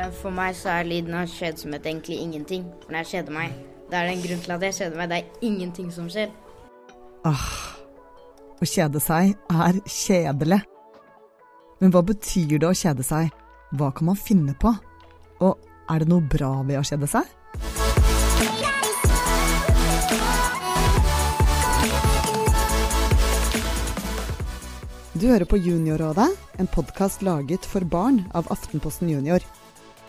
Eh, For meg så er lyden av kjedsomhet egentlig ingenting. For når jeg kjeder meg, da er det en grunn til at jeg kjeder meg. Det er ingenting som skjer. Ah, å kjede seg er kjedelig. Men hva betyr det å kjede seg? Hva kan man finne på? Og er det noe bra ved å kjede seg? Du hører på Juniorrådet, en podkast laget for barn av Aftenposten Junior.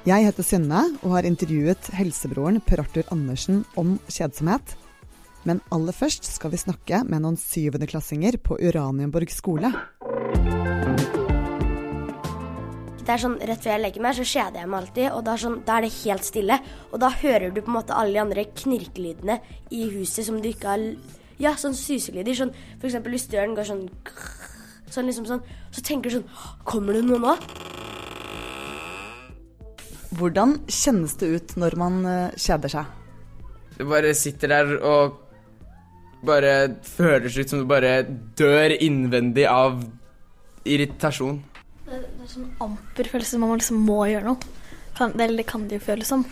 Jeg heter Synne og har intervjuet helsebroren Per Arthur Andersen om kjedsomhet. Men aller først skal vi snakke med noen syvendeklassinger på Uranienborg skole. Det er sånn, Rett før jeg legger meg, så kjeder jeg meg alltid, og da er, sånn, da er det helt stille. Og da hører du på en måte alle de andre knirkelydene i huset som du ikke har Ja, sånn suselyder. Sånn, for eksempel hvis døren går sånn Sånn liksom sånn. Så tenker du sånn Kommer det noe nå? Hvordan kjennes det ut når man eh, kjeder seg? Du bare sitter der og bare føles ut som du bare dør innvendig av irritasjon. Det, det er sånn amper følelse som man liksom må gjøre noe. Kan, det, det kan det jo føles som.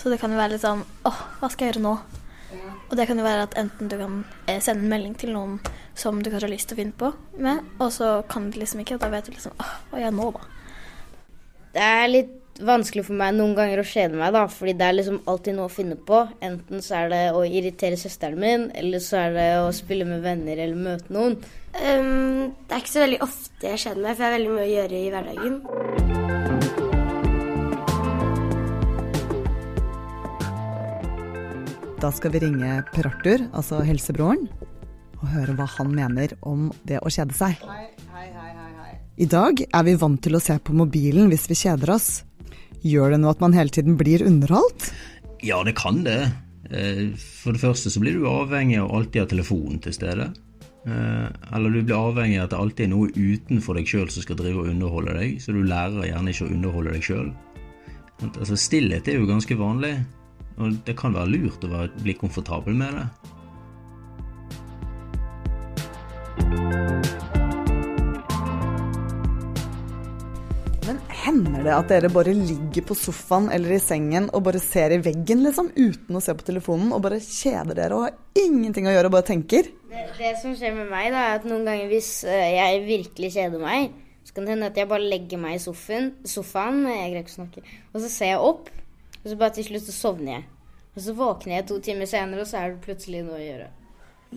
Så det kan jo være litt sånn åh, hva skal jeg gjøre nå? Og det kan jo være at enten du kan eh, sende en melding til noen som du kanskje har lyst til å finne på med, og så kan du liksom ikke, og da vet du liksom åh, hva gjør jeg nå, da? Det er litt vanskelig for meg noen ganger å kjede meg, da, fordi det er liksom alltid noe å finne på. Enten så er det å irritere søsteren min, eller så er det å spille med venner eller møte noen. Um, det er ikke så veldig ofte jeg kjeder meg, for jeg har veldig mye å gjøre i hverdagen. Da skal vi ringe Per Arthur, altså helsebroren, og høre hva han mener om det å kjede seg. I dag er vi vant til å se på mobilen hvis vi kjeder oss. Gjør det noe at man hele tiden blir underholdt? Ja, det kan det. Eh, For det første så blir du avhengig av alltid ha telefonen til stede. Eh, Eller du blir avhengig av at det alltid er noe utenfor deg sjøl som skal drive og underholde deg, så du lærer gjerne ikke å underholde deg sjøl. Altså, stillhet er jo ganske vanlig, og det kan være lurt å bli komfortabel med det. Hender det at dere bare ligger på sofaen eller i sengen og bare ser i veggen, liksom, uten å se på telefonen, og bare kjeder dere og har ingenting å gjøre og bare tenker? Det, det som skjer med meg, da, er at noen ganger hvis eh, jeg virkelig kjeder meg, så kan det hende at jeg bare legger meg i sofaen, sofaen jeg greier ikke å snakke, og så ser jeg opp, og så bare til slutt så sovner jeg. Og så våkner jeg to timer senere, og så er det plutselig noe å gjøre.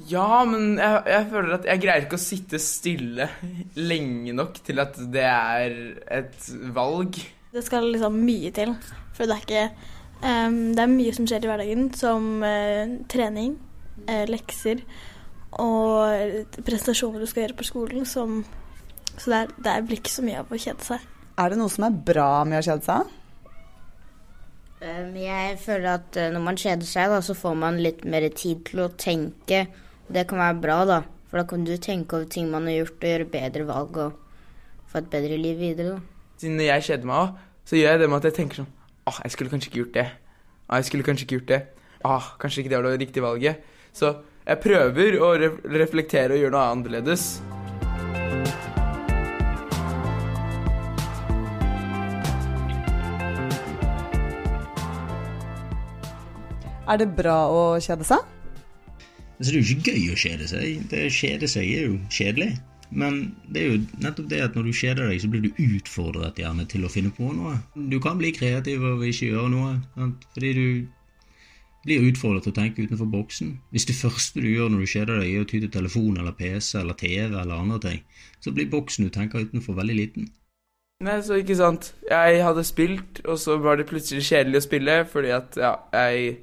Ja, men jeg, jeg føler at jeg greier ikke å sitte stille lenge nok til at det er et valg. Det skal liksom mye til, for det er ikke um, Det er mye som skjer i hverdagen, som uh, trening, uh, lekser og prestasjoner du skal gjøre på skolen, som Så det, er, det blir ikke så mye av å kjede seg. Er det noe som er bra med å kjede seg? Um, Jeg føler at eh, når man kjeder seg, da, så får man litt mer tid til å tenke. Det kan være bra, da. For da kan du tenke over ting man har gjort, og gjøre bedre valg og få et bedre liv videre. da. Siden jeg kjeder meg òg, så gjør jeg det med at jeg tenker sånn Åh, jeg skulle kanskje ikke gjort det. Ah, jeg skulle kanskje ikke gjort det. Ah, kanskje ikke det var det riktige valget. Så jeg prøver å re reflektere og gjøre noe annerledes. Er det bra å kjede seg? Altså, det er jo ikke gøy å kjede seg. Det å kjede seg er jo kjedelig. Men det er jo nettopp det at når du kjeder deg, så blir du utfordret gjerne til å finne på noe. Du kan bli kreativ og ikke gjøre noe, sant? fordi du blir utfordret til å tenke utenfor boksen. Hvis det første du gjør når du kjeder deg, er å ty til telefon eller PC eller TV eller andre ting, så blir boksen du tenker utenfor, veldig liten. Nei, så ikke sant. Jeg hadde spilt, og så var det plutselig kjedelig å spille fordi at ja, jeg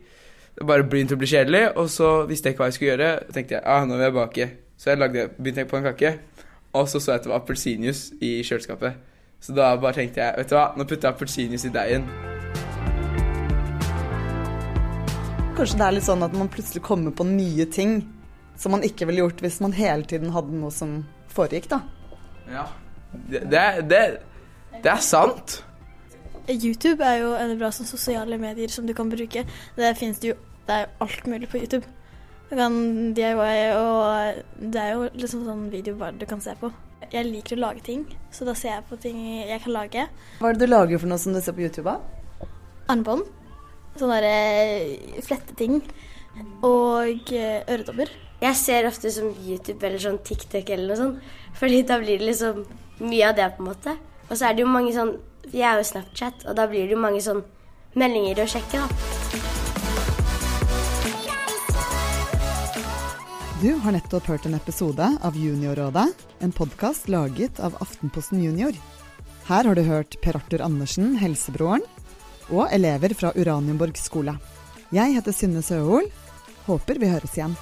det bare begynte å bli kjedelig, og så visste jeg ikke hva jeg skulle gjøre. Så tenkte jeg ah, nå vil jeg bake. Så jeg lagde, begynte jeg på en kake, og så så jeg at det var appelsinjuice i kjøleskapet. Så da bare tenkte jeg vet du hva, nå putter jeg appelsinjuice i deigen. Kanskje det er litt sånn at man plutselig kommer på nye ting som man ikke ville gjort hvis man hele tiden hadde noe som foregikk, da. Ja. Det, det, det, det er sant. YouTube er jo en bra sånn sosiale medier som du kan bruke. Det finnes det jo Det er jo alt mulig på YouTube. Du kan DIY, og det er jo liksom sånn video bare du kan se på. Jeg liker å lage ting, så da ser jeg på ting jeg kan lage. Hva er det du lager for noe som du ser på YouTube? av? Armbånd. Sånne der, eh, fletteting. Og eh, øredobber. Jeg ser ofte som YouTube eller sånn TikTok eller noe sånt. Fordi da blir det liksom mye av det, på en måte. Og så er det jo mange sånn Jeg er jo Snapchat, og da blir det jo mange sånn meldinger å sjekke, da. Du har nettopp hørt en episode av Juniorrådet, en podkast laget av Aftenposten Junior. Her har du hørt Per Arthur Andersen, helsebroren, og elever fra Uranienborg skole. Jeg heter Synne Søhol. Håper vi høres igjen.